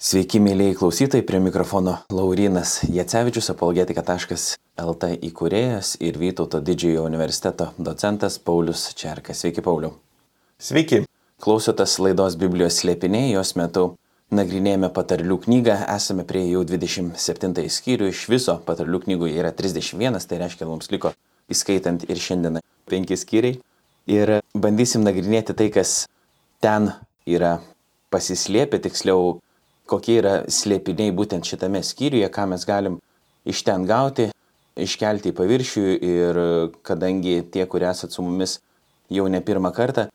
Sveiki, mėlyjei klausytojai, prie mikrofono Laurinas Jacevičius, apologetika.lt įkūrėjas ir Vytauto didžiojo universiteto docentas Paulius Čerkas. Sveiki, Pauliu. Sveiki. Klausotės laidos Biblijos slėpiniai, jos metu nagrinėjame patarlių knygą, esame prie jau 27 skyrių, iš viso patarlių knygų yra 31, tai reiškia, mums liko įskaitant ir šiandieną 5 skyriai. Ir bandysim nagrinėti tai, kas ten yra pasislėpę, tiksliau kokie yra slėpiniai būtent šitame skyriuje, ką mes galim iš ten gauti, iškelti į paviršių ir kadangi tie, kurie esate su mumis jau ne pirmą kartą,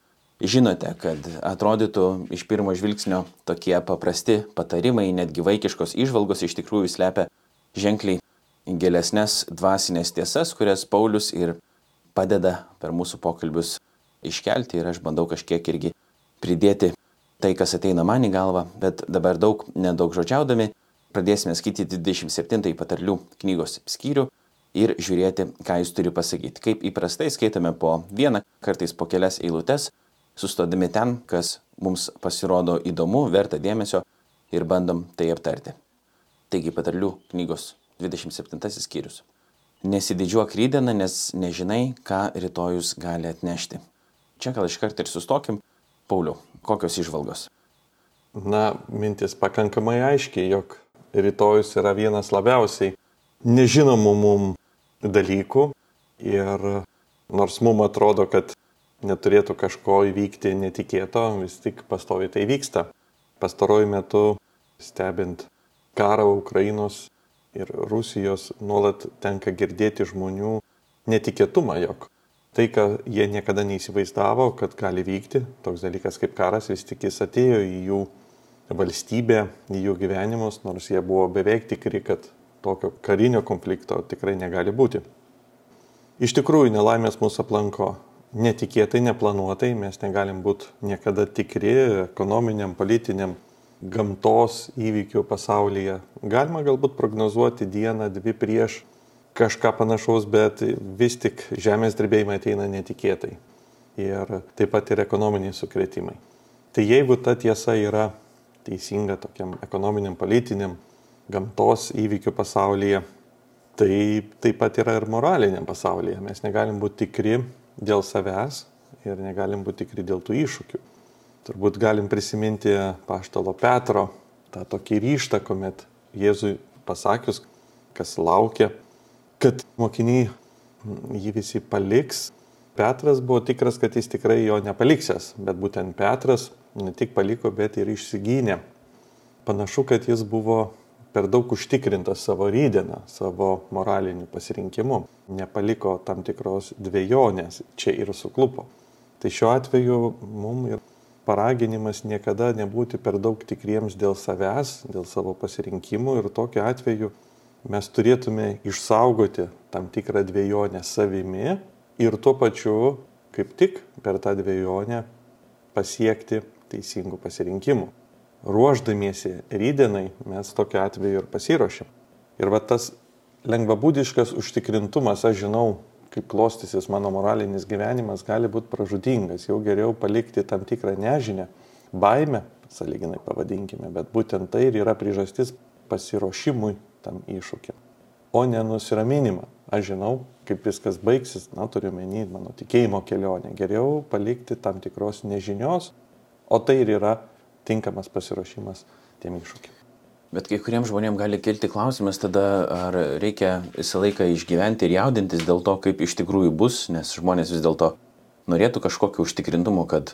žinote, kad atrodytų iš pirmo žvilgsnio tokie paprasti patarimai, netgi vaikiškos išvalgos iš tikrųjų slepia ženkliai gilesnės dvasinės tiesas, kurias Paulius ir padeda per mūsų pokalbius iškelti ir aš bandau kažkiek irgi pridėti tai, kas ateina man į galvą, bet dabar daug nedaug žodžiaudami pradėsime skaityti 27 patarlių knygos skyrių ir žiūrėti, ką jis turi pasakyti. Kaip įprastai skaitome po vieną, kartais po kelias eilutes, sustodami ten, kas mums pasirodo įdomu, verta dėmesio ir bandom tai aptarti. Taigi patarlių knygos 27 skyrius. Nesididžiuok rydieną, nes nežinai, ką rytojus gali atnešti. Čia gal iškart ir sustokim. Pauliau, Kokios išvalgos? Na, mintis pakankamai aiškiai, jog rytojus yra vienas labiausiai nežinomų mum dalykų ir nors mum atrodo, kad neturėtų kažko įvykti netikėto, vis tik pastovi tai vyksta. Pastaruoju metu stebint karą Ukrainos ir Rusijos nuolat tenka girdėti žmonių netikėtumą, jog tai, ką jie niekada neįsivaizdavo, kad gali vykti, toks dalykas kaip karas, vis tik jis atėjo į jų valstybę, į jų gyvenimus, nors jie buvo beveik tikri, kad tokio karinio konflikto tikrai negali būti. Iš tikrųjų, nelaimės mūsų aplanko netikėtai, neplanuotai, mes negalim būti niekada tikri ekonominiam, politiniam, gamtos įvykių pasaulyje. Galima galbūt prognozuoti dieną, dvi prieš kažką panašaus, bet vis tik žemės drebėjimai ateina netikėtai. Ir taip pat ir ekonominiai sukretimai. Tai jeigu ta tiesa yra teisinga tokiam ekonominiam, politiniam, gamtos įvykių pasaulyje, tai taip pat yra ir moraliniam pasaulyje. Mes negalim būti tikri dėl savęs ir negalim būti tikri dėl tų iššūkių. Turbūt galim prisiminti paštalo Petro tą tokį ryštą, kuomet Jėzui pasakius, kas laukia, kad mokiniai jį visi paliks. Petras buvo tikras, kad jis tikrai jo nepaliksęs, bet būtent Petras ne tik paliko, bet ir išsigynė. Panašu, kad jis buvo per daug užtikrintas savo rydieną, savo moraliniu pasirinkimu, nepaliko tam tikros dviejonės, čia ir suklupo. Tai šiuo atveju mums ir paraginimas niekada nebūti per daug tikriems dėl savęs, dėl savo pasirinkimų ir tokiu atveju mes turėtume išsaugoti tam tikrą dviejonę savimi ir tuo pačiu, kaip tik per tą dviejonę, pasiekti teisingų pasirinkimų. Ruoždamiesi rydienai mes tokiu atveju ir pasiruošim. Ir va tas lengvabūdiškas užtikrintumas, aš žinau, kaip klostysis mano moralinis gyvenimas, gali būti pražudingas. Jau geriau palikti tam tikrą nežinę, baimę, saliginai pavadinkime, bet būtent tai ir yra priežastis pasiruošimui tam iššūkiam, o ne nusiraminimą. Aš žinau, kaip viskas baigsis, na turiu menį mano tikėjimo kelionę. Geriau palikti tam tikros nežinios, o tai ir yra tinkamas pasiruošimas tiem iššūkiam. Bet kai kuriems žmonėms gali kilti klausimas tada, ar reikia visą laiką išgyventi ir jaudintis dėl to, kaip iš tikrųjų bus, nes žmonės vis dėlto norėtų kažkokio užtikrintumo, kad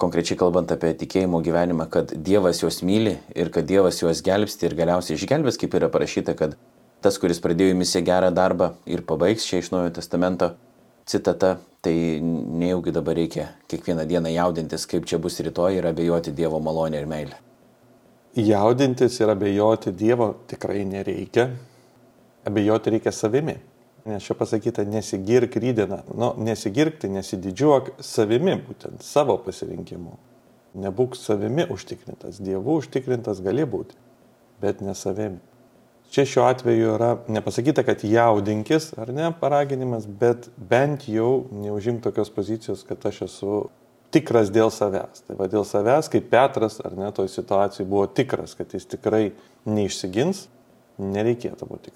konkrečiai kalbant apie tikėjimo gyvenimą, kad Dievas juos myli ir kad Dievas juos gelbsti ir galiausiai išgelbės, kaip yra parašyta, kad tas, kuris pradėjo jumise gerą darbą ir pabaigs čia iš Naujojo Testamento citata, tai nejaugi dabar reikia kiekvieną dieną jaudintis, kaip čia bus rytoj ir abejoti Dievo malonę ir meilę. Jaudintis ir abejoti Dievo tikrai nereikia. Abejoti reikia savimi. Nes čia pasakyta, nesigirk rydieną. Nu, nesigirkti, nesididžiuok savimi, būtent savo pasirinkimu. Nebūk savimi užtikrintas. Dievu užtikrintas gali būti, bet ne savimi. Čia šiuo atveju yra nepasakyta, kad jaudinkis, ar ne, paraginimas, bet bent jau neužim tokios pozicijos, kad aš esu tikras dėl savęs. Tai va dėl savęs, kaip Petras ar ne toj situacijai buvo tikras, kad jis tikrai neišsigins, nereikėtų būti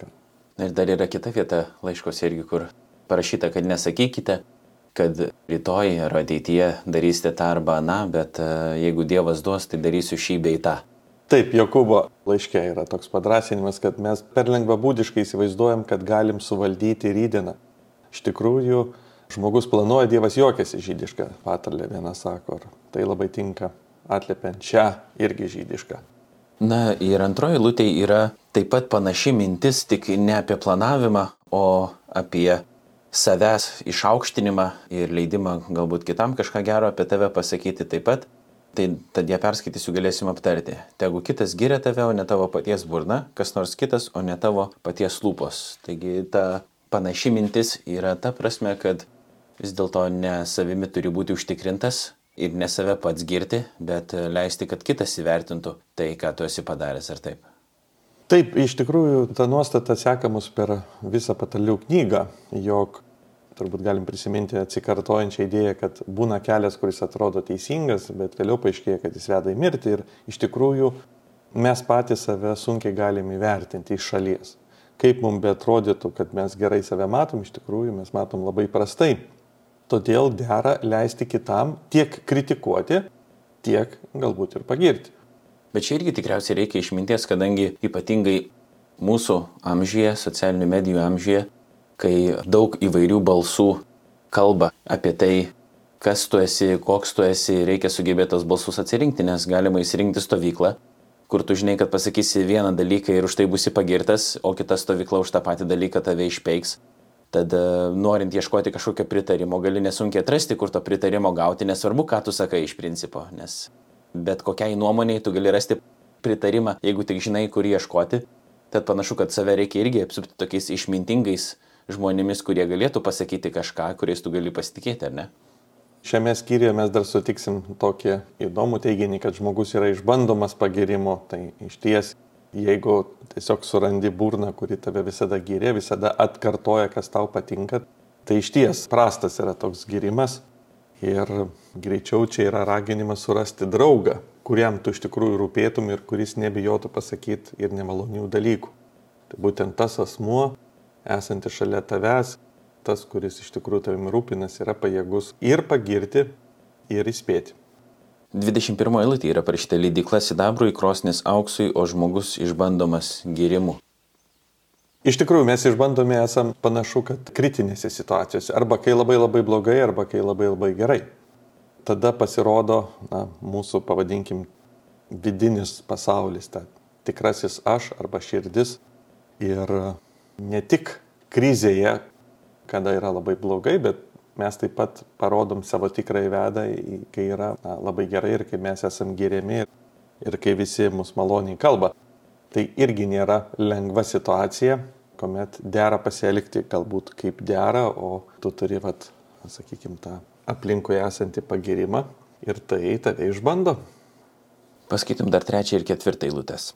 tikras. Ir dar yra kita vieta laiškose irgi, kur parašyta, kad nesakykite, kad rytoj ar ateityje darysite tą arba aną, bet e, jeigu Dievas duos, tai darysiu šį bei tą. Taip, Jokūbo laiškė yra toks padrasinimas, kad mes per lengvabūdiškai įsivaizduojam, kad galim suvaldyti rydieną. Iš tikrųjų, žmogus planuoja, Dievas juokiasi žydišką, patarlė viena sako, ar tai labai tinka atliepiant šią irgi žydišką. Na ir antroji lūtė yra taip pat panaši mintis, tik ne apie planavimą, o apie savęs išaukštinimą ir leidimą galbūt kitam kažką gero apie tave pasakyti taip pat. Tai tad ją perskaitysiu galėsim aptarti. Tegu kitas giria tave, o ne tavo paties burna, kas nors kitas, o ne tavo paties lūpos. Taigi ta panaši mintis yra ta prasme, kad vis dėlto ne savimi turi būti užtikrintas, ir ne save pats girti, bet leisti, kad kitas įvertintų tai, ką tu esi padaręs ar taip. Taip, iš tikrųjų, ta nuostata seka mus per visą patalių knygą, jog turbūt galim prisiminti atsikartojančią idėją, kad būna kelias, kuris atrodo teisingas, bet vėliau paaiškėja, kad jis veda į mirtį ir iš tikrųjų mes patys save sunkiai galim įvertinti iš šalies. Kaip mums betrodytų, kad mes gerai save matom, iš tikrųjų mes matom labai prastai. Todėl dera leisti kitam tiek kritikuoti, tiek galbūt ir pagirti. Bet čia irgi tikriausiai reikia išminties, kadangi ypatingai mūsų amžyje, socialinių medijų amžyje, kai daug įvairių balsų kalba apie tai, kas tu esi, koks tu esi, reikia sugebėti tos balsus atsirinkti, nes galima įsirinkti stovyklą, kur tu žinai, kad pasakysi vieną dalyką ir už tai būsi pagirtas, o kita stovykla už tą patį dalyką tave išpeiks. Tad e, norint ieškoti kažkokio pritarimo, gali nesunkiai atrasti, kur to pritarimo gauti, nesvarbu, ką tu sakai iš principo, nes bet kokiai nuomoniai tu gali rasti pritarimą, jeigu tik žinai, kur ieškoti. Tad panašu, kad save reikia irgi apsupti tokiais išmintingais žmonėmis, kurie galėtų pasakyti kažką, kuriais tu gali pasitikėti, ar ne? Šiame skyriuje mes dar sutiksim tokį įdomų teiginį, kad žmogus yra išbandomas pagirimo. Tai iš ties, jeigu tiesiog surandi burną, kuri tave visada gyrė, visada atkartoja, kas tau patinka, tai iš ties prastas yra toks gyrimas. Ir greičiau čia yra raginimas surasti draugą, kuriam tu iš tikrųjų rūpėtum ir kuris nebijotų pasakyti ir nemalonių dalykų. Tai būtent tas asmuo, esantis šalia tavęs, tas, kuris iš tikrųjų tavimi rūpinas, yra pajėgus ir pagirti, ir įspėti. 21 eilutė yra parašyta leidikla sidabrui, krosnis auksui, o žmogus išbandomas gėrimu. Iš tikrųjų, mes išbandomi esam panašu, kad kritinėse situacijose, arba kai labai labai blogai, arba kai labai labai gerai. Tada pasirodo na, mūsų, pavadinkim, vidinis pasaulis, ta tikrasis aš arba širdis. Ir ne tik krizėje, kada yra labai blogai, bet mes taip pat parodom savo tikrąjį vedą, kai yra na, labai gerai ir kai mes esam geriami ir kai visi mus maloniai kalba. Tai irgi nėra lengva situacija, kuomet dera pasielgti galbūt kaip dera, o tu turi, vat, sakykime, tą aplinkui esantį pagirimą ir tai tave išbando. Paskaitom dar trečią ir ketvirtą eilutės.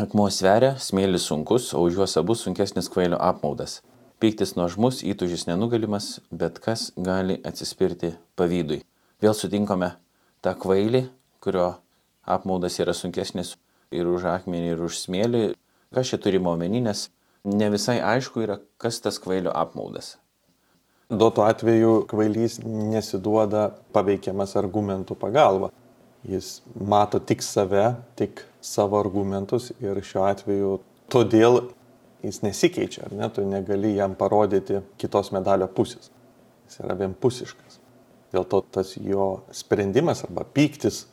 Akmuo sveria, smėlis sunkus, o už juos abu sunkesnis kvailio apmaudas. Pyktis nuožmus, įtužis nenugalimas, bet kas gali atsispirti pavydui. Vėl sutinkame tą kvailį, kurio apmaudas yra sunkesnis ir už akmenį, ir už smėlį. Kas čia turime omeny, nes ne visai aišku yra, kas tas kvailio apmaudas. Duotu atveju kvailys nesiduoda paveikiamas argumentų pagalba. Jis mato tik save, tik savo argumentus ir šiuo atveju todėl jis nesikeičia, ar ne, tu negali jam parodyti kitos medalio pusės. Jis yra vienpusiškas. Dėl to tas jo sprendimas arba pyktis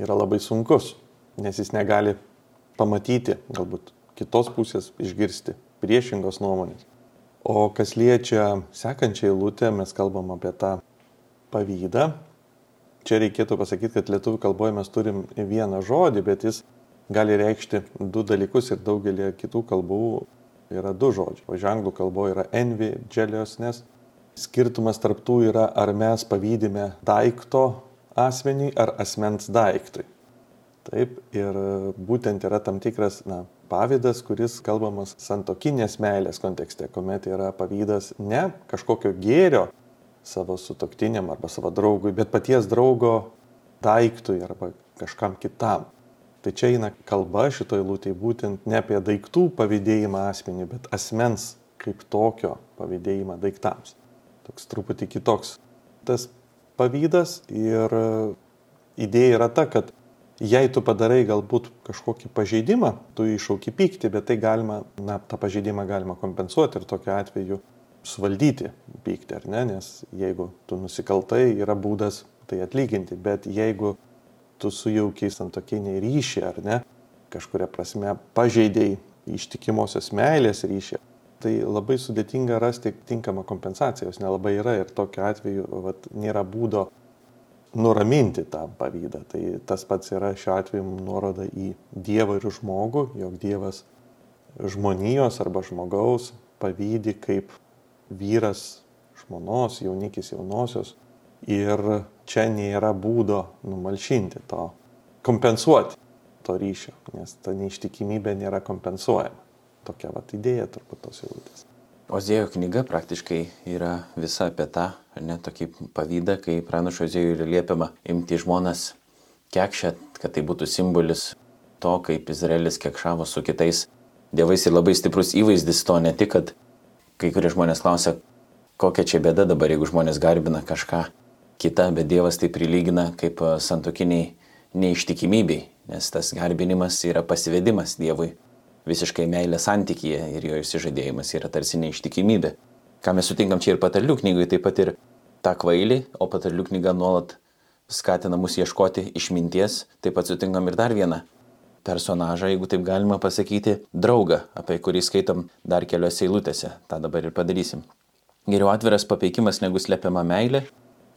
yra labai sunkus, nes jis negali pamatyti galbūt kitos pusės, išgirsti priešingos nuomonės. O kas liečia sekančią eilutę, mes kalbam apie tą pavydą. Čia reikėtų pasakyti, kad lietuvių kalboje mes turim vieną žodį, bet jis gali reikšti du dalykus ir daugelį kitų kalbų yra du žodžiai. O anglų kalboje yra envy, jealousness. Skirtumas tarptų yra, ar mes pavydime daikto asmeniui ar asmens daiktui. Taip, ir būtent yra tam tikras na, pavydas, kuris kalbamas santokinės meilės kontekste, kuomet yra pavydas ne kažkokio gėrio savo sutoktiniam arba savo draugui, bet paties draugo daiktui arba kažkam kitam. Tai čia eina kalba šitoje lūtėje būtent ne apie daiktų pavydėjimą asmenį, bet asmens kaip tokio pavydėjimą daiktams. Toks truputį kitoks. Tas pavydas ir idėja yra ta, kad jei tu padarai galbūt kažkokį pažeidimą, tu iššauki pyktį, bet tai galima, na, tą pažeidimą galima kompensuoti ir tokiu atveju suvaldyti pyktį, ar ne, nes jeigu tu nusikaltai, yra būdas tai atlyginti, bet jeigu tu sujaukiai santokiniai ryšį, ar ne, kažkuria prasme pažeidėjai ištikimosios meilės ryšį, tai labai sudėtinga rasti tinkamą kompensaciją, jos nelabai yra ir tokiu atveju vat, nėra būdo nuraminti tą pavydą. Tai tas pats yra šiuo atveju nuoroda į Dievą ir žmogų, jog Dievas žmonijos arba žmogaus pavydį kaip vyras žmonos, jaunikis jaunosios ir čia nėra būdo numalšinti to, kompensuoti to ryšio, nes ta neištikimybė nėra kompensuojama. Tokia vat idėja turbūt tos eilutės. Ozėjo knyga praktiškai yra visa apie tą, ar ne, tokį pavydą, kai pranašo Ozėjo yra liepiama imti žmonas kekšę, kad tai būtų simbolis to, kaip Izraelis kekšavo su kitais dievais ir labai stiprus įvaizdis to ne tik, kad kai kurie žmonės klausia, kokia čia bėda dabar, jeigu žmonės garbina kažką kita, bet Dievas tai prilygina kaip e, santokiniai neištikimybei, nes tas garbinimas yra pasivedimas Dievui visiškai meilė santykyje ir jo išsižadėjimas yra tarsi neištikimybė. Ką mes sutinkam čia ir patarlių knygoje, taip pat ir tą kvailį, o patarlių knyga nuolat skatina mus ieškoti išminties, taip pat sutinkam ir dar vieną personažą, jeigu taip galima pasakyti, draugą, apie kurį skaitom dar keliose eilutėse. Ta dabar ir padarysim. Geriau atviras papeikimas negu slepiama meilė,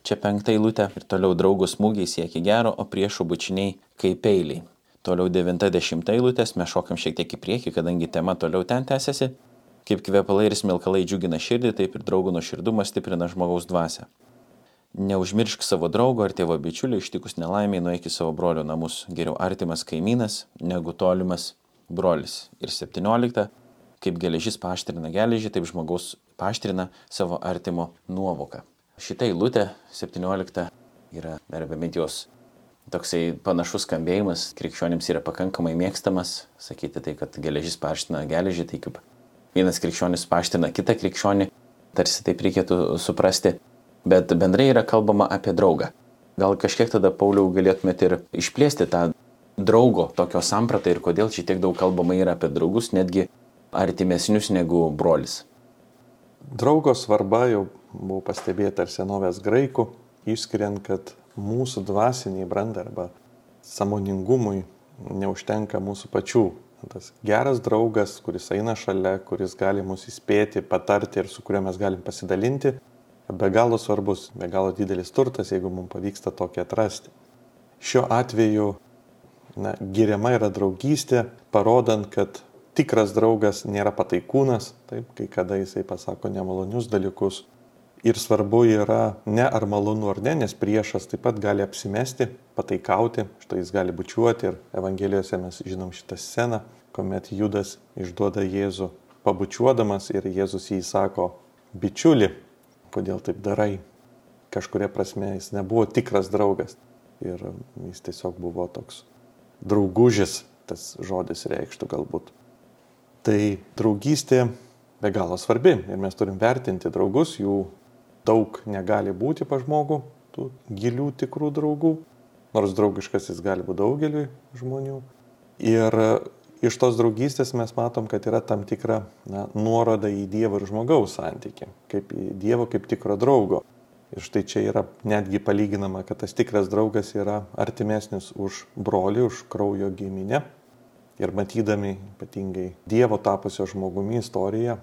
Čia penkta eilutė ir toliau draugų smūgiai siekia gero, o priešų bučiniai kaip peiliai. Toliau devinta dešimta eilutės, mes šokam šiek tiek į priekį, kadangi tema toliau ten tęsiasi. Kaip kvepalai ir smilkalai džiugina širdį, taip ir draugų nuoširdumas stiprina žmogaus dvasę. Neužmiršk savo draugo ar tėvo bičiulio ištikus nelaimiai nueik į savo brolio namus. Geriau artimas kaimynas negu tolimas brolis. Ir septyniolikta, kaip geležis paštrina geležį, taip žmogaus paštrina savo artimo nuovoką. Šitą eilutę 17 yra, arba bent jos toksai panašus skambėjimas krikščionims yra pakankamai mėgstamas. Sakyti tai, kad geležis paština geležį, tai kaip vienas krikščionis paština kitą krikščionį, tarsi taip reikėtų suprasti. Bet bendrai yra kalbama apie draugą. Gal kažkiek tada, Pauliau, galėtumėte ir išplėsti tą draugo tokio sampratą ir kodėl čia tiek daug kalbama yra apie draugus, netgi artimesnius negu brolis. Draugo svarba jau buvo pastebėta ir senovės graikų, išskiriant, kad mūsų dvasiniai brandai arba samoningumui neužtenka mūsų pačių. Tas geras draugas, kuris eina šalia, kuris gali mus įspėti, patarti ir su kuriuo mes galim pasidalinti, be galo svarbus, be galo didelis turtas, jeigu mums pavyksta tokį atrasti. Šiuo atveju na, giriama yra draugystė, parodant, kad tikras draugas nėra pataikūnas, taip, kai kada jisai pasako nemalonius dalykus, Ir svarbu yra ne ar malonu ar ne, nes priešas taip pat gali apsimesti, pataikauti, štai jis gali bučiuoti ir Evangelijose mes žinom šitą sceną, kuomet Judas išduoda Jėzų pabučiuodamas ir Jėzus jį sako, bičiuli, kodėl taip darai. Kažkuria prasme jis nebuvo tikras draugas ir jis tiesiog buvo toks draugužis, tas žodis reikštų galbūt. Tai draugystė be galo svarbi ir mes turim vertinti draugus, jų daug negali būti pa žmogų, tų gilių tikrų draugų, nors draugiškas jis gali būti daugeliui žmonių. Ir iš tos draugystės mes matom, kad yra tam tikra na, nuoroda į Dievo ir žmogaus santyki, kaip į Dievo kaip tikro draugo. Ir štai čia yra netgi palyginama, kad tas tikras draugas yra artimesnis už brolį, už kraujo giminę. Ir matydami ypatingai Dievo tapusio žmogumi istoriją,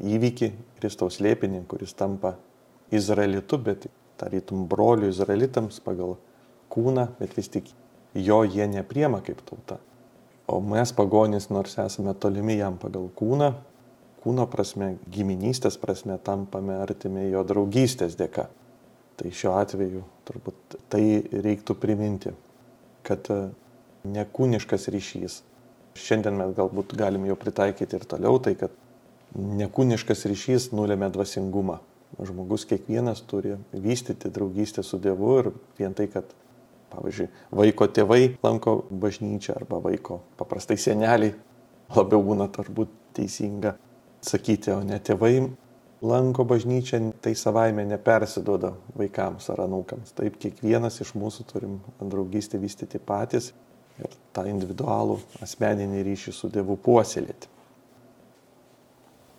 įvykį Kristaus lėpinį, kuris tampa izraelitu, bet tarytum brolių izraelitams pagal kūną, bet vis tik jo jie nepriema kaip tauta. O mes pagonys, nors esame tolimi jam pagal kūną, kūno prasme, giminystės prasme tampame artimi jo draugystės dėka. Tai šiuo atveju turbūt tai reiktų priminti, kad e, nekūniškas ryšys. Šiandien mes galbūt galim jau pritaikyti ir toliau tai, kad nekūniškas ryšys nulėmė dvasingumą žmogus kiekvienas turi vystyti draugystę su Dievu ir vien tai, kad, pavyzdžiui, vaiko tėvai lanko bažnyčią arba vaiko paprastai seneliai, labiau būna turbūt teisinga sakyti, o ne tėvai lanko bažnyčią, tai savaime nepersiduoda vaikams ar anūkams. Taip, kiekvienas iš mūsų turim draugystę vystyti patys ir tą individualų asmeninį ryšį su Dievu puoselėti.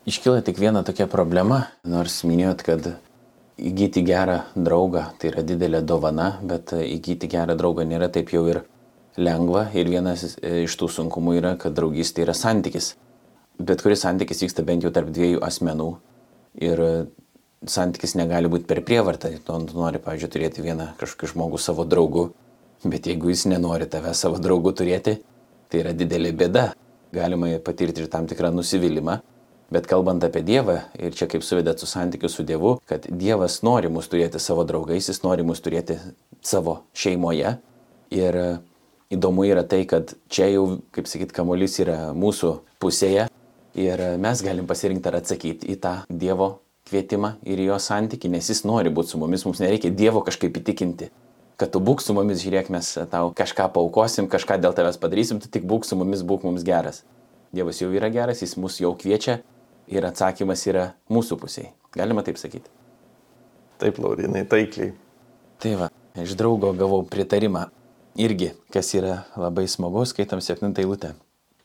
Iškyla tik viena tokia problema, nors minėjot, kad įgyti gerą draugą tai yra didelė dovana, bet įgyti gerą draugą nėra taip jau ir lengva ir vienas iš tų sunkumų yra, kad draugystė yra santykis. Bet kuris santykis vyksta bent jau tarp dviejų asmenų ir santykis negali būti per prievartą. Tu nori, pavyzdžiui, turėti vieną kažkokį žmogų savo draugu, bet jeigu jis nenori tave savo draugu turėti, tai yra didelė bėda. Galima patirti ir tam tikrą nusivylimą Bet kalbant apie Dievą, ir čia kaip suvedėt su santykiu su Dievu, kad Dievas nori mus turėti savo draugais, jis nori mus turėti savo šeimoje. Ir įdomu yra tai, kad čia jau, kaip sakyt, kamuolys yra mūsų pusėje ir mes galim pasirinkti ar atsakyti į tą Dievo kvietimą ir jo santyki, nes jis nori būti su mumis, mums nereikia Dievo kažkaip įtikinti. Kad tu būk su mumis, žiūrėk, mes tau kažką paukosim, kažką dėl tavęs padarysim, tu tik būk su mumis, būk mums geras. Dievas jau yra geras, jis mus jau kviečia ir atsakymas yra mūsų pusėje. Galima taip sakyti. Taip, Laurinai, taikliai. Tai va, iš draugo gavau pritarimą. Irgi, kas yra labai smagu, skaitam septintą eilutę.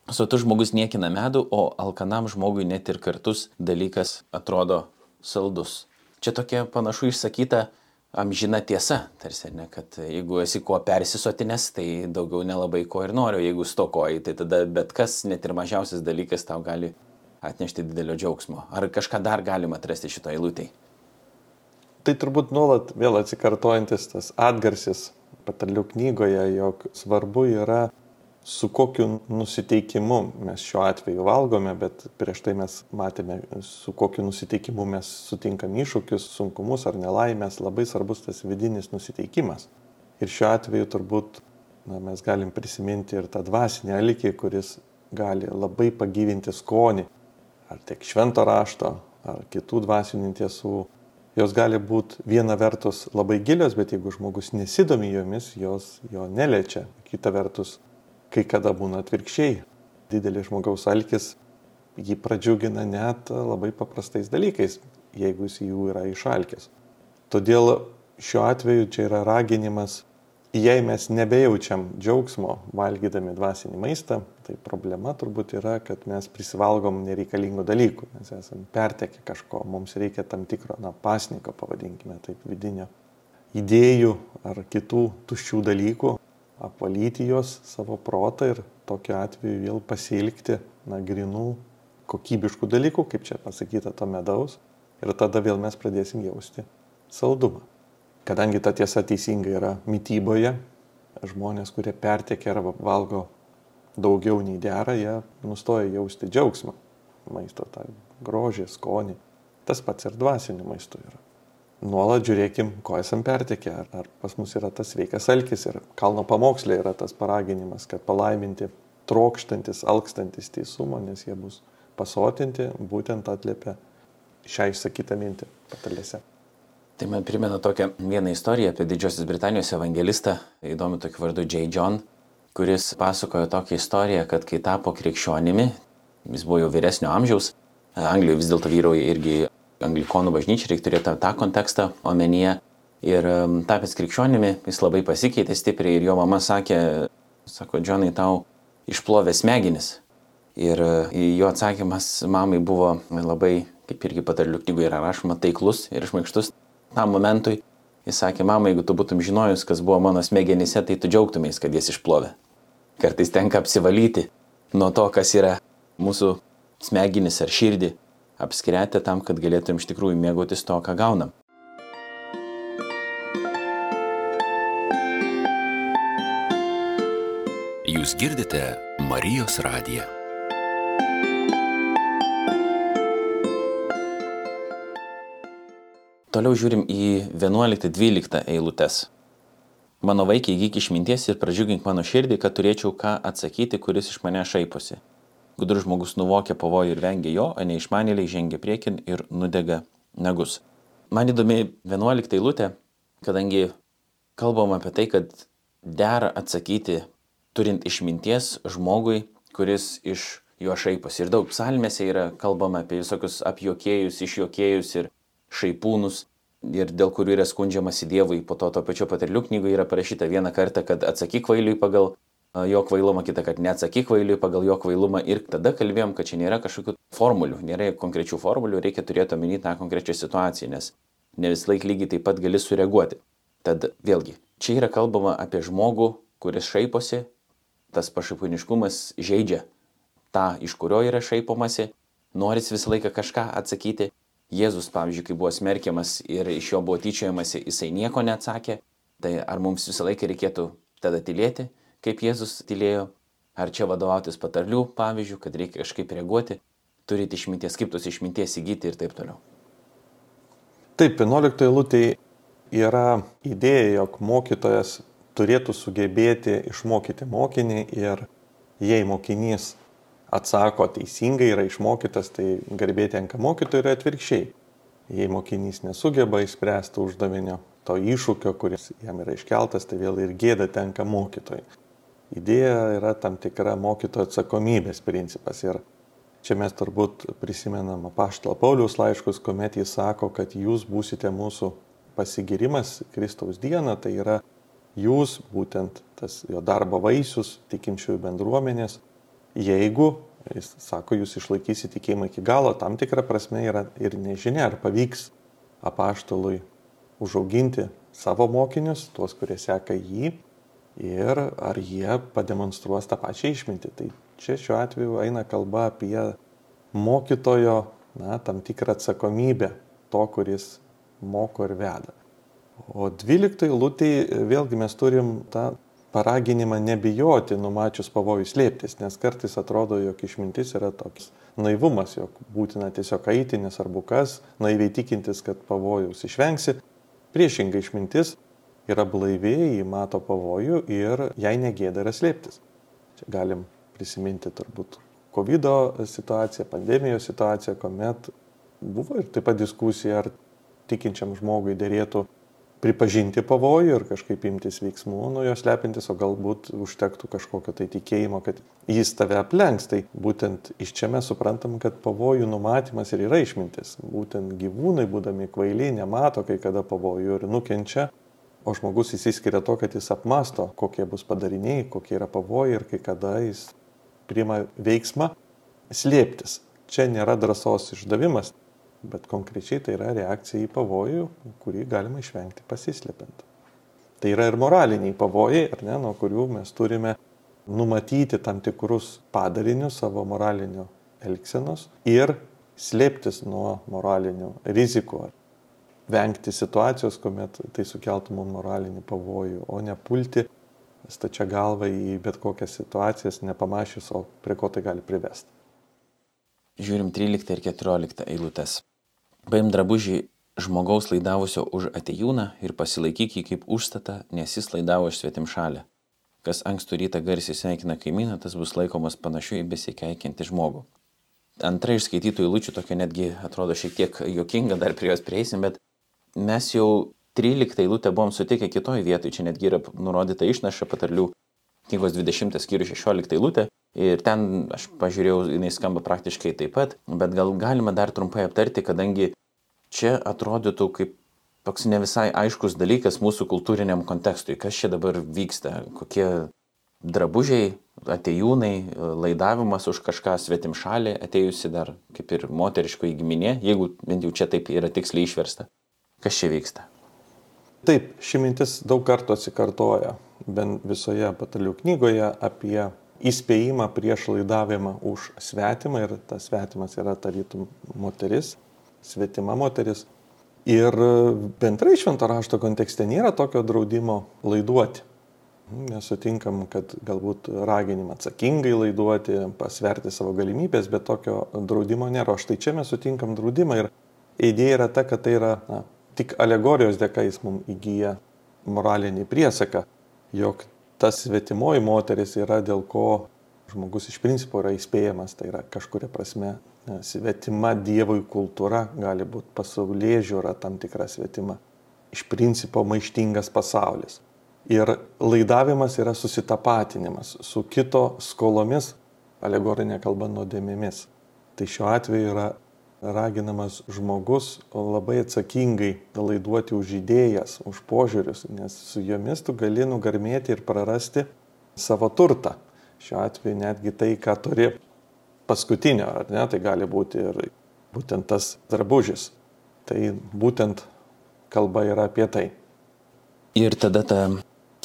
Sotus žmogus niekina medų, o alkanam žmogui net ir kartus dalykas atrodo saldus. Čia tokia panašu išsakyta amžina tiesa, tarsi, ne, kad jeigu esi kuo persisotinės, tai daugiau nelabai ko ir noriu, jeigu stokoji, tai tada bet kas, net ir mažiausias dalykas tau gali atnešti didelio džiaugsmo. Ar kažką dar galima atrasti šito eilutėje? Tai turbūt nuolat vėl atsikartojantis tas atgarsis patarlių knygoje, jog svarbu yra su kokiu nusiteikimu mes šiuo atveju valgome, bet prieš tai mes matėme, su kokiu nusiteikimu mes sutinkam iššūkius, sunkumus ar nelaimės, labai svarbus tas vidinis nusiteikimas. Ir šiuo atveju turbūt na, mes galim prisiminti ir tą dvasinį alikį, kuris gali labai pagyvinti skonį ar tiek švento rašto, ar kitų dvasinių tiesų, jos gali būti viena vertus labai gilios, bet jeigu žmogus nesidomi jomis, jos jo neliečia. Kita vertus, kai kada būna atvirkščiai. Didelis žmogaus alkis jį pradžiugina net labai paprastais dalykais, jeigu jis jų yra išalkęs. Todėl šiuo atveju čia yra raginimas jei mes nebejaučiam džiaugsmo valgydami dvasinį maistą, tai problema turbūt yra, kad mes prisivalgom nereikalingų dalykų, mes esame pertekę kažko, mums reikia tam tikro, na, pasniko, pavadinkime taip, vidinio idėjų ar kitų tuščių dalykų, apvalyti juos savo protą ir tokiu atveju vėl pasilgti, na, grinų, kokybiškų dalykų, kaip čia pasakyta, to medaus, ir tada vėl mes pradėsim jausti saldumą. Kadangi ta tiesa teisinga yra mytyboje, žmonės, kurie pertiekia arba valgo daugiau nei dera, jie nustoja jausti džiaugsmą maisto, tą grožį, skonį. Tas pats ir dvasiniu maistu yra. Nuolat žiūrėkim, ko esam pertekę, ar, ar pas mus yra tas sveikas alkis ir kalno pamokslė yra tas paraginimas, kad palaiminti trokštantis, alkstantis teisumą, nes jie bus pasotinti, būtent atliepia šią išsakytą mintį patalėse. Tai man primena tokią vieną istoriją apie Didžiosios Britanijos evangelistą, įdomi tokiu vardu J. John, kuris pasakojo tokią istoriją, kad kai tapo krikščionimi, jis buvo jau vyresnio amžiaus, Anglijoje vis dėlto vyrauja irgi anglikonų bažnyčia, reikia turėti tą kontekstą omenyje. Ir um, tapęs krikščionimi, jis labai pasikeitė stipriai ir jo mama sakė, sako, Džonai, tau išplovė smegenis. Ir uh, jo atsakymas mamai buvo labai, kaip irgi patarlių knygoje yra rašoma, taiklus ir išmaikštus tam momentui. Jis sakė, mama, jeigu tu būtum žinojus, kas buvo mano smegenyse, tai tu džiaugtumės, kad jas išplovė. Kartais tenka apsivalyti nuo to, kas yra mūsų smegenis ar širdį, apskretę tam, kad galėtum iš tikrųjų mėgautis to, ką gaunam. Jūs girdite Marijos radiją. Toliau žiūrim į 11-12 eilutes. Mano vaikai įgyk išminties ir pradžiugink mano širdį, kad turėčiau ką atsakyti, kuris iš mane šaiposi. Gudrus žmogus nuvokia pavojų ir vengia jo, o neišmanėliai žengia priekin ir nudega nagus. Man įdomi 11 eilutė, kadangi kalbam apie tai, kad dera atsakyti turint išminties žmogui, kuris iš juo šaiposi. Ir daug psalmėse yra kalbama apie visokius apjokėjus, išjokėjus ir šaipūnus, ir dėl kurių yra skundžiamasi Dievui. Po to to pačio patarlių knygoje yra parašyta vieną kartą, kad atsakyk kvailiui pagal jo kvailumą, kitą kartą neatsakyk kvailiui pagal jo kvailumą. Ir tada kalbėjom, kad čia nėra kažkokių formulių, nėra konkrečių formulių, reikia turėti omeny tą konkrečią situaciją, nes ne vis laik lygiai taip pat gali sureaguoti. Tad vėlgi, čia yra kalbama apie žmogų, kuris šaiposi, tas pašaipūniškumas žaidžia tą, iš kurio yra šaipomasi, noris visą laiką kažką atsakyti. Jėzus, pavyzdžiui, kai buvo smerkiamas ir iš jo buvo tyčiojamasi, jisai nieko neatsakė, tai ar mums visą laiką reikėtų tada tylėti, kaip Jėzus tylėjo, ar čia vadovautis patarlių pavyzdžių, kad reikia kažkaip reaguoti, turite išminties, kaip tos išminties įgyti ir taip toliau. Taip, 11 eilutė yra idėja, jog mokytojas turėtų sugebėti išmokyti mokinį ir jei mokinys atsako teisingai, yra išmokytas, tai garbė tenka mokytojui ir atvirkščiai. Jei mokinys nesugeba įspręsti uždavinio, to iššūkio, kuris jam yra iškeltas, tai vėl ir gėda tenka mokytojui. Idėja yra tam tikra mokytojo atsakomybės principas. Ir čia mes turbūt prisimenam apaštalo Pauliaus laiškus, kuomet jis sako, kad jūs būsite mūsų pasigirimas Kristaus dieną, tai yra jūs, būtent tas jo darbo vaisius, tikinčiųjų bendruomenės, jeigu, jis sako, jūs išlaikysite tikėjimą iki galo, tam tikra prasme yra ir nežinia, ar pavyks apaštalui užauginti savo mokinius, tuos, kurie seka jį, ir ar jie pademonstruos tą pačią išmintį. Tai čia šiuo atveju eina kalba apie mokytojo, na, tam tikrą atsakomybę to, kuris moko ir veda. O 12 eilutėje vėlgi mes turim tą paraginimą nebijoti numačius pavojų slėptis, nes kartais atrodo, jog išmintis yra toks naivumas, jog būtina tiesiog eiti, nesvarbu kas, naiviai tikintis, kad pavojaus išvengsi. Priešingai išmintis yra blaiviai, jį mato pavojų ir jai negėda yra slėptis. Čia galim prisiminti turbūt COVID situaciją, pandemijos situaciją, kuomet buvo ir taip pat diskusija, ar tikinčiam žmogui dėrėtų pripažinti pavojų ir kažkaip imtis veiksmų nuo jos lepintis, o galbūt užtektų kažkokio tai tikėjimo, kad jis tave aplenks. Tai būtent iš čia mes suprantam, kad pavojų numatymas ir yra išmintis. Būtent gyvūnai, būdami kvailiai, nemato kai kada pavojų ir nukenčia, o žmogus įsiskiria to, kad jis apmasto, kokie bus padariniai, kokie yra pavojai ir kai kada jis priima veiksmą slėptis. Čia nėra drąsos išdavimas, bet konkrečiai tai yra reakcija į pavojų, kurį galima išvengti pasislepiant. Tai yra ir moraliniai pavojai, ar ne, nuo kurių mes turime numatyti tam tikrus padarinius savo moralinio elgsenos ir slėptis nuo moralinių rizikų, vengti situacijos, kuomet tai sukeltų mums moralinį pavojų, o ne pulti stačia galva į bet kokias situacijas, nepamašius, o prie ko tai gali privesti. Žiūrim 13 ir 14 eilutes. Paim drabužį žmogaus laidavusio už atejūną ir pasilaikyk jį kaip užstatą, nes jis laidavo iš svetim šalį. Kas ankstų rytą garsiai sveikina kaimyną, tas bus laikomas panašiu į besikeikinti žmogų. Antra iš skaitytų eilučių tokia netgi atrodo šiek tiek jokinga, dar prie jos prieisim, bet mes jau 13 eilutę buvom sutikę kitoje vietoje, čia netgi yra nurodyta išnaša patarlių knygos 20 skyrių 16 eilutė. Ir ten aš pažiūrėjau, jinai skamba praktiškai taip pat, bet gal galima dar trumpai aptarti, kadangi čia atrodytų kaip toks ne visai aiškus dalykas mūsų kultūriniam kontekstui, kas čia dabar vyksta, kokie drabužiai, atejūnai, laidavimas už kažką svetim šalį, atėjusi dar kaip ir moteriško įgiminė, jeigu bent jau čia taip yra tiksliai išversta. Kas čia vyksta? Taip, ši mintis daug kartų atsikartoja, bent visoje patalių knygoje apie įspėjimą prieš laidavimą už svetimą ir tas svetimas yra tarytum moteris, svetima moteris. Ir bendrai švento rašto kontekste nėra tokio draudimo laiduoti. Nesutinkam, kad galbūt raginimą atsakingai laiduoti, pasverti savo galimybės, bet tokio draudimo nėra. O štai čia mes sutinkam draudimą ir idėja yra ta, kad tai yra na, tik alegorijos dėka jis mums įgyja moralinį priesaką, jog tas svetimoji moteris yra dėl ko žmogus iš principo yra įspėjamas, tai yra kažkuria prasme e, svetima Dievui kultūra, gali būti pasaulyje žiūra tam tikra svetima. Iš principo maištingas pasaulis. Ir laidavimas yra susitapatinimas su kito skolomis, alegorinė kalba nuodėmėmis. Tai šiuo atveju yra raginamas žmogus labai atsakingai laiduoti už idėjas, už požiūrius, nes su jomis tu gali nugarmėti ir prarasti savo turtą šiuo atveju netgi tai, ką turi paskutinio, ar ne, tai gali būti ir būtent tas drabužis. Tai būtent kalba yra apie tai. Ir tada ta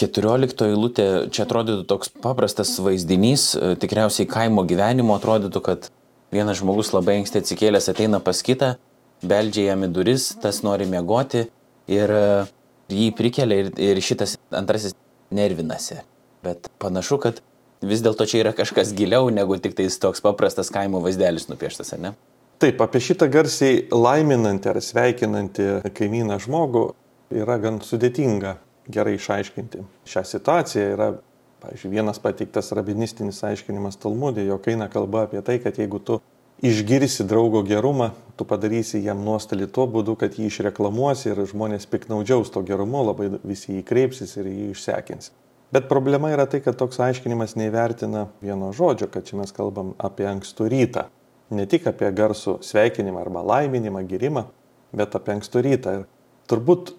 keturioliktoji eilutė, čia atrodytų toks paprastas vaizdinys, tikriausiai kaimo gyvenimo atrodytų, kad vienas žmogus labai anksti atsikėlęs ateina pas kitą, beldžia jam į duris, tas nori miegoti ir jį prikelia ir, ir šitas antrasis nervinasi. Bet panašu, kad vis dėlto čia yra kažkas giliau negu tik tais toks paprastas kaimo vaizdelis nupieštas, ar ne? Taip, apie šitą garsiai laiminantį ar sveikinantį kaimyną žmogų yra gan sudėtinga gerai išaiškinti. Šią situaciją yra, pavyzdžiui, vienas pateiktas rabinistinis aiškinimas Talmudė, jo eina kalba apie tai, kad jeigu tu išgirsi draugo gerumą, tu padarysi jam nuostolį tuo būdu, kad jį išreklamuosi ir žmonės piknaudžiaus to gerumu, labai visi jį kreipsis ir jį išsekins. Bet problema yra tai, kad toks aiškinimas neįvertina vieno žodžio, kad čia mes kalbam apie ankstų rytą. Ne tik apie garsų sveikinimą arba laiminimą, girimą, bet apie ankstų rytą. Ir turbūt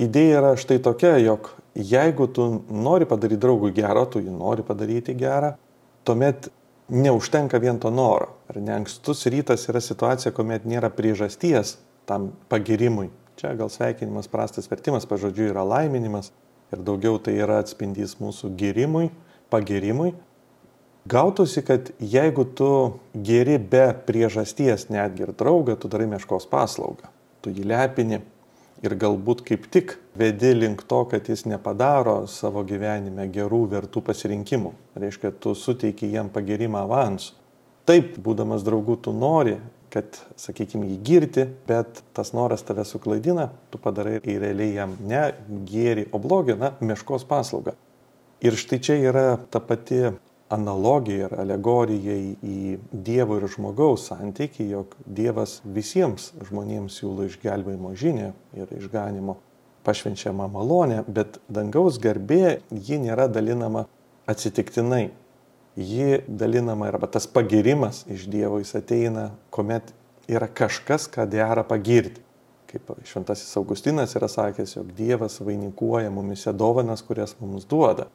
idėja yra štai tokia, jog jeigu tu nori padaryti draugui gerą, tu jį nori padaryti gerą, tuomet neužtenka vien to noro. Ar ne ankstus rytas yra situacija, kuomet nėra priežasties tam pagirimui. Čia gal sveikinimas prastas vertimas, pažodžiui, yra laiminimas, ir daugiau tai yra atspindys mūsų gyrimui, pagirimui. Gautųsi, kad jeigu tu geri be priežasties netgi ir draugą, tu darai meškos paslaugą. Tu jį lepini ir galbūt kaip tik vedi link to, kad jis nepadaro savo gyvenime gerų, vertų pasirinkimų. Reiškia, tu suteiki jam pagirimą avansų. Taip, būdamas draugu, tu nori kad, sakykime, jį girti, bet tas noras tave suklaidina, tu padarai ir realiai jam ne gėri, o blogį, na, meškos paslaugą. Ir štai čia yra ta pati analogija ir alegorija į Dievo ir žmogaus santyki, jog Dievas visiems žmonėms siūlo išgelbėjimo žinę ir išganimo pašvenčiamą malonę, bet dangaus garbė ji nėra dalinama atsitiktinai ji dalinama arba tas pagirimas iš Dievo jis ateina, kuomet yra kažkas, ką dera pagirti. Kaip šventasis Augustinas yra sakęs, jog Dievas vainikuoja mumise dovanas, kurias mums duoda.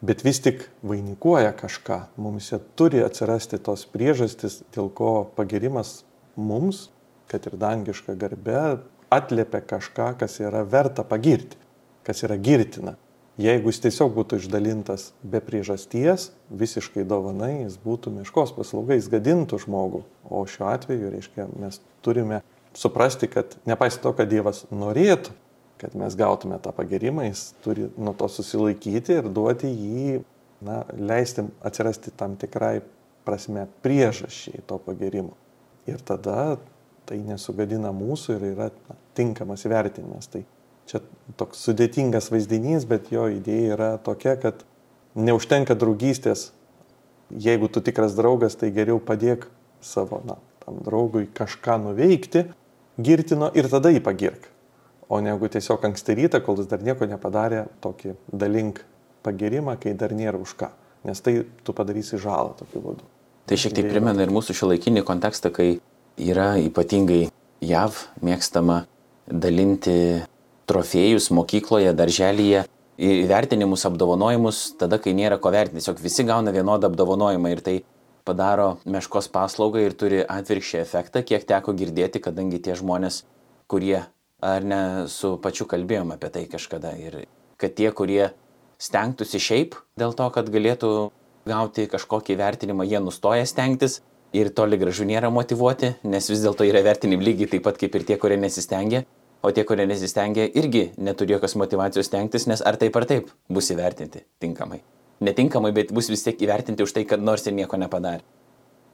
Bet vis tik vainikuoja kažką, mumise turi atsirasti tos priežastis, dėl ko pagirimas mums, kad ir dangiška garbe, atliepia kažką, kas yra verta pagirti, kas yra girtina. Jeigu jis tiesiog būtų išdalintas be priežasties, visiškai dovanai, jis būtų miškos paslauga, jis gadintų žmogų. O šiuo atveju, reiškia, mes turime suprasti, kad nepaisant to, kad Dievas norėtų, kad mes gautume tą pagirimą, jis turi nuo to susilaikyti ir duoti jį, na, leisti atsirasti tam tikrai prasme priežasčiai to pagirimo. Ir tada tai nesugadina mūsų ir yra na, tinkamas vertinimas. Tai Čia toks sudėtingas vaizdinys, bet jo idėja yra tokia, kad neužtenka draugystės. Jeigu tu tikras draugas, tai geriau padėk savo, na, tam draugui kažką nuveikti, girtino ir tada jį pagirk. O negu tiesiog anksti rytą, kol jis dar nieko nepadarė, tokį dalink pagirimą, kai dar nėra už ką. Nes tai tu padarysi žalą tokiu būdu. Tai šiek tiek primena ir mūsų šilaikinį kontekstą, kai yra ypatingai JAV mėgstama dalinti trofėjus mokykloje, darželyje, įvertinimus, apdovanojimus, tada, kai nėra ko vertinti. Tiesiog visi gauna vienodą apdovanojimą ir tai padaro meškos paslaugą ir turi atvirkščią efektą, kiek teko girdėti, kadangi tie žmonės, kurie, ar ne, su pačiu kalbėjom apie tai kažkada ir kad tie, kurie stengtųsi šiaip dėl to, kad galėtų gauti kažkokį vertinimą, jie nustoja stengtis ir toli gražu nėra motivuoti, nes vis dėlto yra vertinimi lygiai taip pat kaip ir tie, kurie nesistengia. O tie, kurie nesistengia, irgi neturi jokios motivacijos stengtis, nes ar taip ar taip bus įvertinti tinkamai. Netinkamai, bet bus vis tiek įvertinti už tai, kad nors ir nieko nepadarė.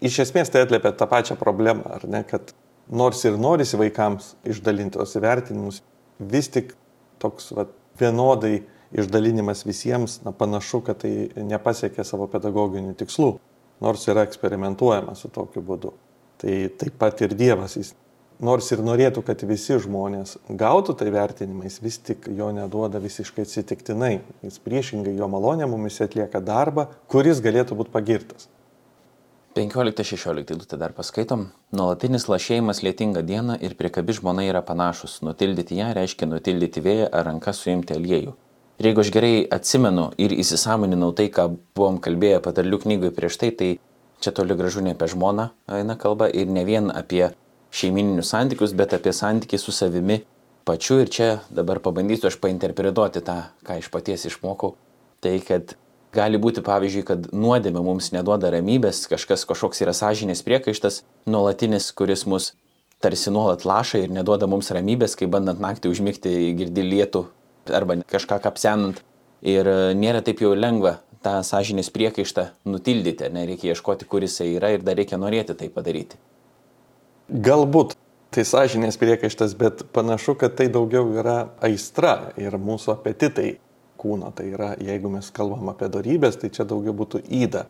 Iš esmės tai atliepia tą pačią problemą, ar ne, kad nors ir norisi vaikams išdalinti tos įvertinimus, vis tik toks va, vienodai išdalinimas visiems, na panašu, kad tai nepasiekia savo pedagoginių tikslų. nors yra eksperimentuojama su tokiu būdu. Tai taip pat ir Dievas, jis nors ir norėtų, kad visi žmonės gautų tai vertinimais, vis tik jo neduoda visiškai atsitiktinai. Jis priešingai jo malonė mumis atlieka darbą, kuris galėtų būti pagirtas. 15-16 eilutę dar paskaitom. Nuolatinis lašėjimas lietinga diena ir priekabi žmona yra panašus. Nutildyti ją reiškia nutildyti vėją ar ranką suimti aliejų. Ir jeigu aš gerai atsimenu ir įsisamoninau tai, ką buvom kalbėję patarlių knygoje prieš tai, tai čia toli gražu ne apie žmoną eina kalba ir ne vien apie šeimininius santykius, bet apie santykį su savimi pačiu. Ir čia dabar pabandysiu aš painterpretuoti tą, ką iš paties išmokau. Tai kad gali būti, pavyzdžiui, kad nuodėmė mums neduoda ramybės, kažkas kažkoks yra sąžinės priekaištas, nuolatinis, kuris mus tarsi nuolat laša ir neduoda mums ramybės, kai bandant naktį užmigti girdi lietų arba kažką kapsenant. Ir e, nėra taip jau lengva tą sąžinės priekaištą nutildyti, nereikia ieškoti, kur jisai yra ir dar reikia norėti tai padaryti. Galbūt tai sąžinės priekaištas, bet panašu, kad tai daugiau yra aistra ir mūsų apetitai kūno. Tai yra, jeigu mes kalbam apie darybės, tai čia daugiau būtų įda,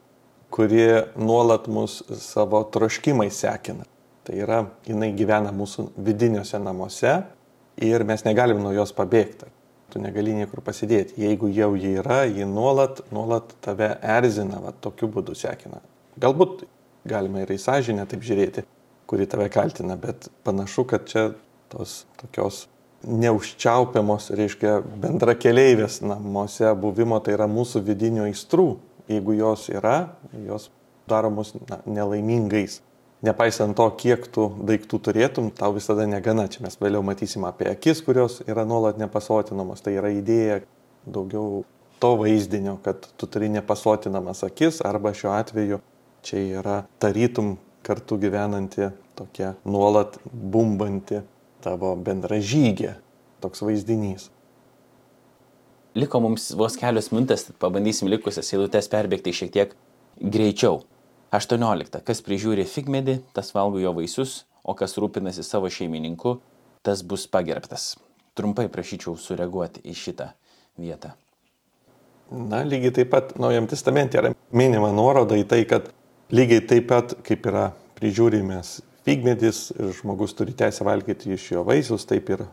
kuri nuolat mus savo troškimai sekina. Tai yra, jinai gyvena mūsų vidiniuose namuose ir mes negalim nuo jos pabėgti. Tu negali niekur pasidėti. Jeigu jau ji yra, ji nuolat, nuolat tave erzina, va, tokiu būdu sekina. Galbūt galima ir į sąžinę taip žiūrėti, kuri tave kaltina, bet panašu, kad čia tos tokios neužčiaupiamos, reiškia, bendra keleivės namuose buvimo, tai yra mūsų vidinių aistrų. Jeigu jos yra, jos daro mus na, nelaimingais. Nepaisant to, kiek tų daiktų turėtum, tau visada negana. Čia mes vėliau matysim apie akis, kurios yra nuolat nepasotinamos. Tai yra idėja daugiau to vaizdinio, kad tu turi nepasotinamas akis arba šiuo atveju čia yra tarytum kartu gyvenanti, tokia nuolat bumbanti tavo bendražygė, toks vaizdinys. Liko mums vos kelios minutės, pabandysim likusias eilutes perbėgti šiek tiek greičiau. 18. Kas prižiūri figmedį, tas valgo jo vaisius, o kas rūpinasi savo šeimininku, tas bus pagerbtas. Trumpai prašyčiau sureaguoti į šitą vietą. Na, lygiai taip pat Naujam testamente yra minima nuoroda į tai, kad Lygiai taip pat, kaip yra prižiūrimės figmedis, žmogus turi teisę valgyti iš jo vaisius, taip ir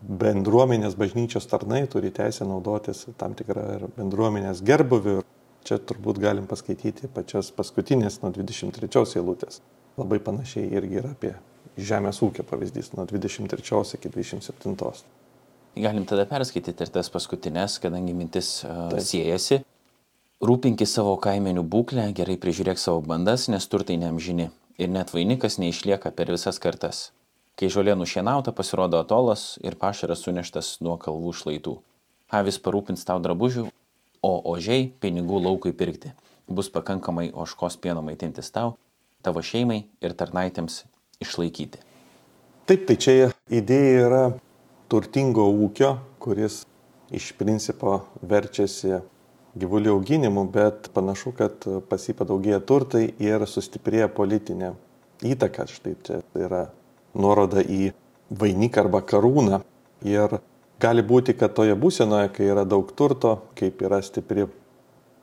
bendruomenės bažnyčios tarnai turi teisę naudotis tam tikrą ir bendruomenės gerbuvių. Čia turbūt galim paskaityti pačias paskutinės nuo 23 eilutės. Labai panašiai irgi yra apie žemės ūkio pavyzdys nuo 23 iki 27. Galim tada perskaityti ir tas paskutinės, kadangi mintis uh, siejasi. Rūpinkis savo kaimenių būklę, gerai prižiūrėk savo bandas, nes turtai neamžini ir net vainikas neišlieka per visas kartas. Kai žolė nušienauta, pasirodo atolas ir pašaras suneštas nuo kalvų šlaitų. Avis parūpins tau drabužių, o ožiai pinigų laukui pirkti. Bus pakankamai oškos pieno maitintis tau, tavo šeimai ir tarnaitėms išlaikyti. Taip, tai čia idėja yra turtingo ūkio, kuris iš principo verčiasi gyvulių auginimu, bet panašu, kad pas jį padaugėja turtai ir sustiprėja politinė įtaka. Štai čia yra nuoroda į vainiką arba karūną. Ir gali būti, kad toje būsenoje, kai yra daug turto, kaip yra stipri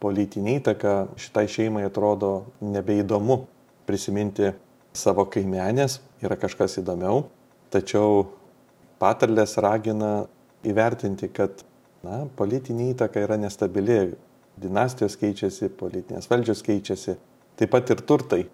politinė įtaka, šitai šeimai atrodo nebeįdomu prisiminti savo kaimenės, yra kažkas įdomiau. Tačiau patarlės ragina įvertinti, kad na, politinė įtaka yra nestabili, dinastijos keičiasi, politinės valdžios keičiasi, taip pat ir turtai.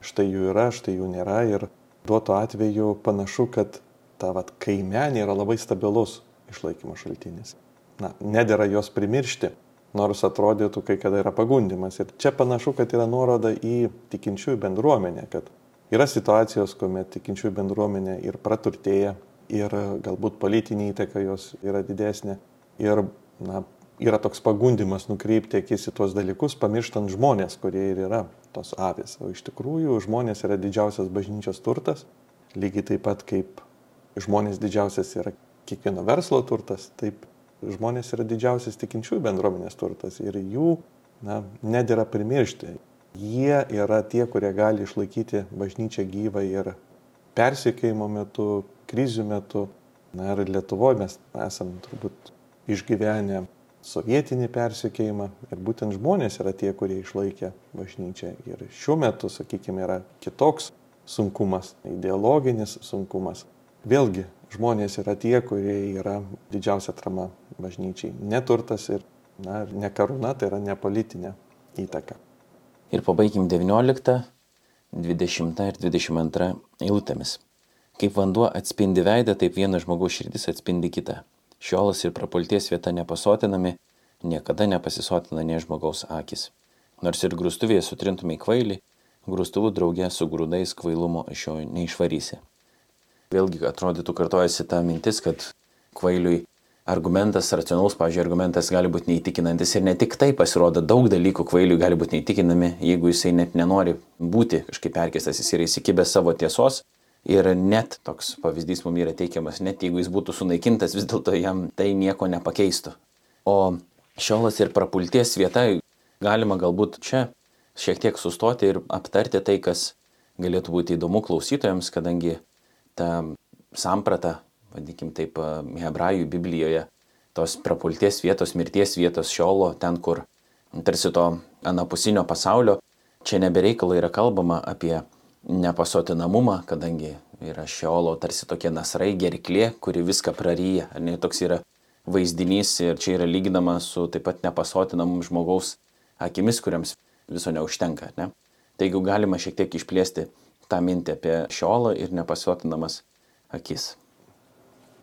Štai jų yra, štai jų nėra ir duoto atveju panašu, kad ta vat, kaimenė yra labai stabilus išlaikymo šaltinis. Na, nedėra jos primiršti, nors atrodytų kai kada yra pagundimas. Ir čia panašu, kad yra nuoroda į tikinčiųjų bendruomenę, kad yra situacijos, kuomet tikinčiųjų bendruomenė ir praturtėja, ir galbūt politinė įtaka jos yra didesnė. Ir na, yra toks pagundimas nukreipti akis į tuos dalykus, pamirštant žmonės, kurie ir yra tos avis. O iš tikrųjų žmonės yra didžiausias bažnyčios turtas, lygiai taip pat kaip žmonės didžiausias yra kiekvieno verslo turtas, taip žmonės yra didžiausias tikinčiųjų bendruomenės turtas ir jų na, nedėra primiršti. Jie yra tie, kurie gali išlaikyti bažnyčią gyvą ir persikėjimo metu, krizių metu. Na ir Lietuvoje mes esame turbūt išgyvenę sovietinį persikėjimą ir būtent žmonės yra tie, kurie išlaikė bažnyčią. Ir šiuo metu, sakykime, yra kitoks sunkumas, ideologinis sunkumas. Vėlgi, žmonės yra tie, kurie yra didžiausia trama bažnyčiai. Neturtas ir na, ne karūna, tai yra nepolitinė įtaka. Ir pabaikim 19, 20 ir 22 eilutėmis. Kaip vanduo atspindi veidą, taip vienas žmogaus širdis atspindi kitą. Šiolas ir prapulties vieta nepasotinami, niekada nepasisotina ne žmogaus akis. Nors ir grūstuvėje sutrintumai kvailį, grūstuvų draugė su grūdais kvailumo iš jo neišvarysi. Vėlgi atrodytų kartojasi ta mintis, kad kvailiui argumentas, racionalus, pažiūrėjau, argumentas gali būti neįtikinantis ir ne tik tai pasirodo, daug dalykų kvailiui gali būti neįtikinami, jeigu jisai net nenori būti kažkaip perkestas, jis yra įsikibęs savo tiesos Ir net toks pavyzdys mums yra teikiamas, net jeigu jis būtų sunaikintas, vis dėlto jam tai nieko nepakeistų. O šiolas ir prapulties vieta galima galbūt čia šiek tiek sustoti ir aptarti tai, kas galėtų būti įdomu klausytojams, kadangi ta samprata, vadinkim taip, hebrajų Biblijoje, tos prapulties vietos, mirties vietos šiolo, ten, kur tarsi to anapusinio pasaulio, čia nebereikalo yra kalbama apie nepasotinamumą, kadangi yra šiolo tarsi tokia nasrai gerklė, kuri viską praryja. Ar ne toks yra vaizdinys ir čia yra lyginama su taip pat nepasotinamum žmogaus akimis, kuriams viso neužtenka. Ne? Tai jeigu galima šiek tiek išplėsti tą mintį apie šiolą ir nepasotinamas akis.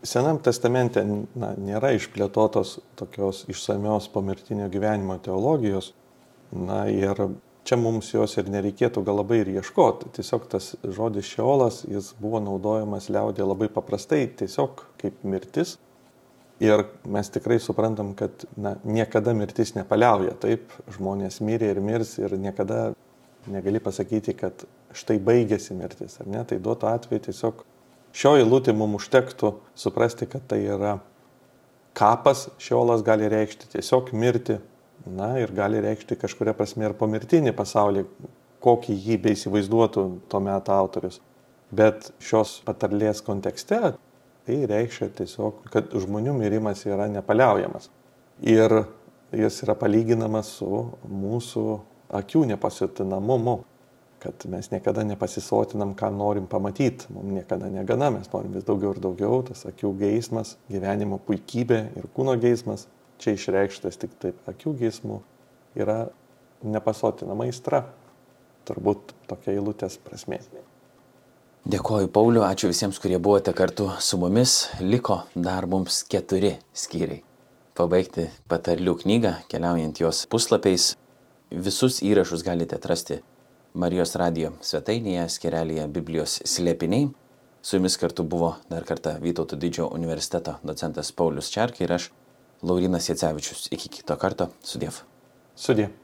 Senam testamente na, nėra išplėtotos tokios išsamios pomirtinio gyvenimo teologijos. Na ir čia mums jos ir nereikėtų gal labai ir ieškoti. Tiesiog tas žodis šiolas, jis buvo naudojamas liaudė labai paprastai, tiesiog kaip mirtis. Ir mes tikrai suprantam, kad na, niekada mirtis nepaliauja. Taip, žmonės mirė ir mirs ir niekada negali pasakyti, kad štai baigėsi mirtis, ar ne? Tai duotų atveju tiesiog šio eilutė mums užtektų suprasti, kad tai yra kapas, šiolas gali reikšti tiesiog mirti, na ir gali reikšti kažkuria prasme ir pomirtinį pasaulį, kokį jį beįsivaizduotų tuo metu autorius. Bet šios patarlės kontekste tai reiškia tiesiog, kad žmonių mirimas yra nepaliaujamas. Ir jis yra palyginamas su mūsų akių nepasitinamumu, kad mes niekada nepasisotinam, ką norim pamatyti, mums niekada negana, mes norim vis daugiau ir daugiau, tas akių geismas, gyvenimo puikybė ir kūno geismas čia išreikštas tik taip akių geismų, yra nepasotinama aistra. Turbūt tokia eilutės prasme. Dėkoju Pauliu, ačiū visiems, kurie buvote kartu su mumis. Liko dar mums keturi skyriai. Pabaigti patarlių knygą, keliaujant jos puslapiais. Visus įrašus galite atrasti Marijos radio svetainėje, skerelėje Biblijos slėpiniai. Su jumis kartu buvo dar kartą Vytauto didžiojo universiteto docentas Paulius Čerkai ir aš Laurinas Jacevičius. Iki kito karto. Sudėv. Sudėv.